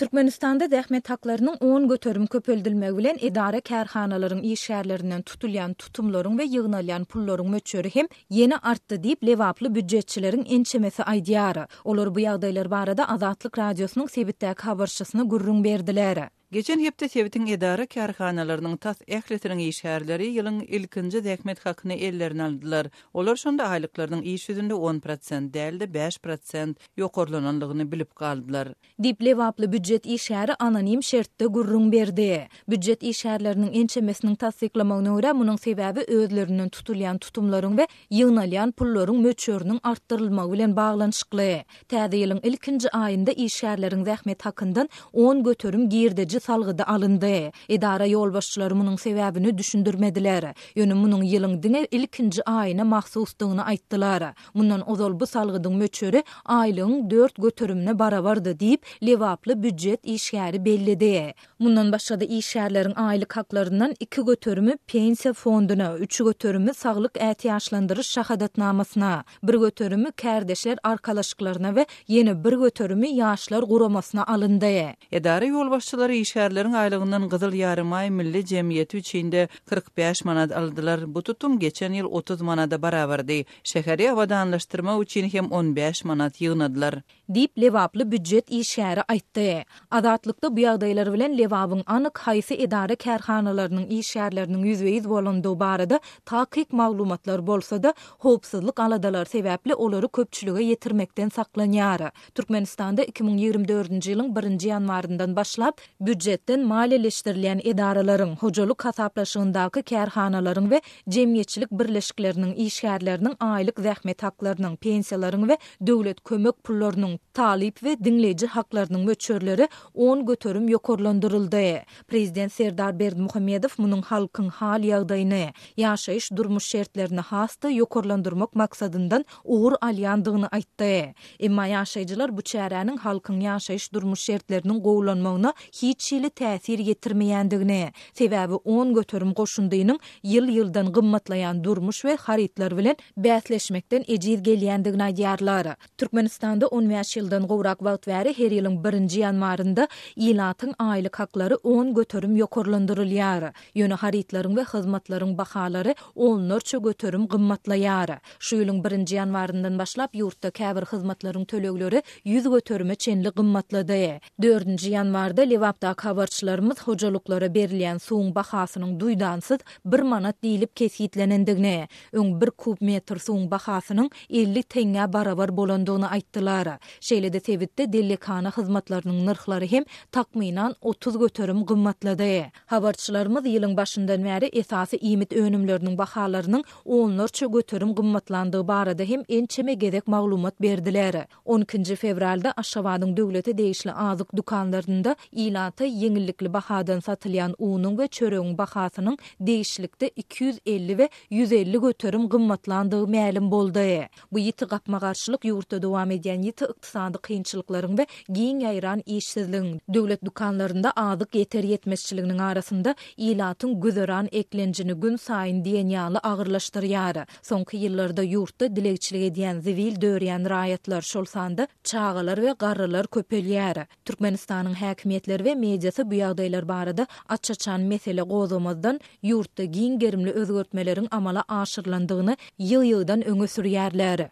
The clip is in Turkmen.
Türkmenistanda zähmet haklarynyň on göterim köpeldilmegi bilen edara-kärhanalaryň işgärlerinden tutulýan tutumlaryň we ýygnalýan pullaryň möçberi hem ýene artdy diýip, lebaply býujetçileriň ençemesi aýdýar. Olar bu ýagdaýlar barada Azatlyk Radiosynyň sebitdäki habarçysyna gürrüň berdiler. Geçen hepde sebitiň edara-kärhanalarynyň tas ählisiniň işgärleri ýylyň ilkinji zähmet hakyny ellerine aldylar. Olar şonda aýlyklarynyň iş ýüzünde on prosent däl-de, bäş prosent ýokarlanandygyny bilip galdylar. Diýip, lebaply býujet işgäri anonim şertde gürrüň berdi. Býujet işgärleriniň ençemesiniň tassyklamagyna görä, munuň sebäbi özlerinden tutulýan tutumlaryň we ýygnalýan pullaryň möçberiniň artdyrylmagy bilen baglanyşykly. Täze ýylyň ilkinji aýynda işgärleriň zähmet hakyndan on göterim girdeji salgydy alyndy. Edara ýolbaşçylary munuň sebäbini düşündirmediler. Ýöne munuň ýylyň diňe ilkinji aýyna mahsusdygyny aýtdylar. Mundan ozal bu salgydyň möçberi aýlygyň dört göterimine barabardy diýip, lebaply býujet işgäri belledi. Mundan başga-da işgärleriň aýlyk haklaryndan iki göterimi Pensiýa fonduna, üç göterimi saglyk ätiýaçlandyryş şahadatnamasyna, bir göterimi kärdeşler arkalaşyklaryna we ýene bir göterimi ýaşlar guramasyna alyndy. Edara ýolbaşçylary işgärleriň aýlygyndan Gyzyl Ýarymaý milli jemgyýeti üçin-de kyrk bäş manat aldylar. Bu tutum geçen ýyl otuz manada barabardy. Şäheri abadanlaşdyrmak üçin hem on bäş manat ýygnadylar. Diýip, lebaply býujet işgäri aýtdy. Azatlykda bu ýagdaýlar bilen Lebabyň anyk haýsy edara-kärhanalarynyň işgärleriniň ýüzbe-ýüz bolandygy barada takyk maglumatlar bolsa-da, howpsuzlyk aladalary sebäpli olary köpçülige ýetirmekden saklanýar. Türkmenistanda iki müň ýigrimi dördünji ýylyň birinji ýanwaryndan başlap, Býujetden maliýeleşdirilýän edaralaryň, hojalyk hasaplaşygyndaky kärhanalaryň we jemgyýetçilik birleşikleriniň işgärleriniň aýlyk zähmet haklarynyň, pensiýalaryň we döwlet kömek pullarynyň, talyp we diňleýji haklarynyň möçberleri on göterim ýokarlandyryldy. Prezident Serdar Berdimuhamedow munuň halkyň hal-ýagdaýyny, ýaşaýyş-durmuş şertlerini has-da ýokarlandyrmak maksadyndan ugur alýandygyny aýtdy. Emma ýaşaýjylar bu çäräniň halkyň ýaşaýyş-durmuş şertleriniň gowulanmagyna hiç hili täsir ýetirmeýändigini, sebäbi on göterim goşundynyň ýyl-ýyldan gymmatlaýan durmuş we harytlar bilen bäsleşmekden ejiz gelýändigini aýdýarlar. Türkmenistanda on bäş ýyldan gowrak wagt bäri her ýylyň birinji ýanwarynda ilatyň aýlyk haklary on göterim ýokarlandyrylýar. Ýöne harytlaryň we hyzmatlaryň bahalary onlarça göterim gymmatlaýar. Şu ýylyň birinji ýanwaryndan başlap ýurtda käbir hyzmatlaryň tölegleri ýüz göterime çenli gymmatlady. Dördünji ýanwarda Lebapdaky habarçylarymyz hojalyklara berilýän suwuň bahasynyň duýdansyz bir manat diýlip kesgitlenendigini, öň bir kub metr suwuň bahasynyň elli teňňä barabar bolandygyny aýtdylar. Şeýle-de sebitde dellekhana hyzmatlarynyň nyrhlary hem takmynan otuz göterim gymmatlady. Habarçylarymyz ýylyň başyndan bäri esasy iýmit önümleriniň bahalarynyň onlarça göterim gymmatlandygy barada hem ençeme gezek maglumat berdiler. On ikinji fewralda Aşgabadyň döwlete degişli azyk dükanlarynda ilata ýeňillikli bahadan satylýan unuň we çöregiň bahasynyň degişlikde iki ýüz elli we ýüz elli göterim gymmatlandygy mälim boldy. Bu ýiti gapma-garşylyk ýurtda dowam edýän ýiti ykdysady kynçylyklaryň we giň ýaýran işsizligiň, döwlet dükanlarynda azyk ýeter-ýetmezçiliginiň arasynda ilatyň güzeran eklenjini günsaýyn diýen ýaly agyrlaşdyrýar. Soňky ýyllarda ýurtda dilegçilik edýän zibil dörýän raýatlar, şol sanda çagalar we garrylar köpelýär. Türkmenistanyň häkimiýetleri we mediasy bu ýagdaýlar barada aç-açan mesele gozgamazdan, ýurtda giň gerimli özgertmeleriň amala aşyrylandygyny ýygy-ýygydan öňe sürýärler.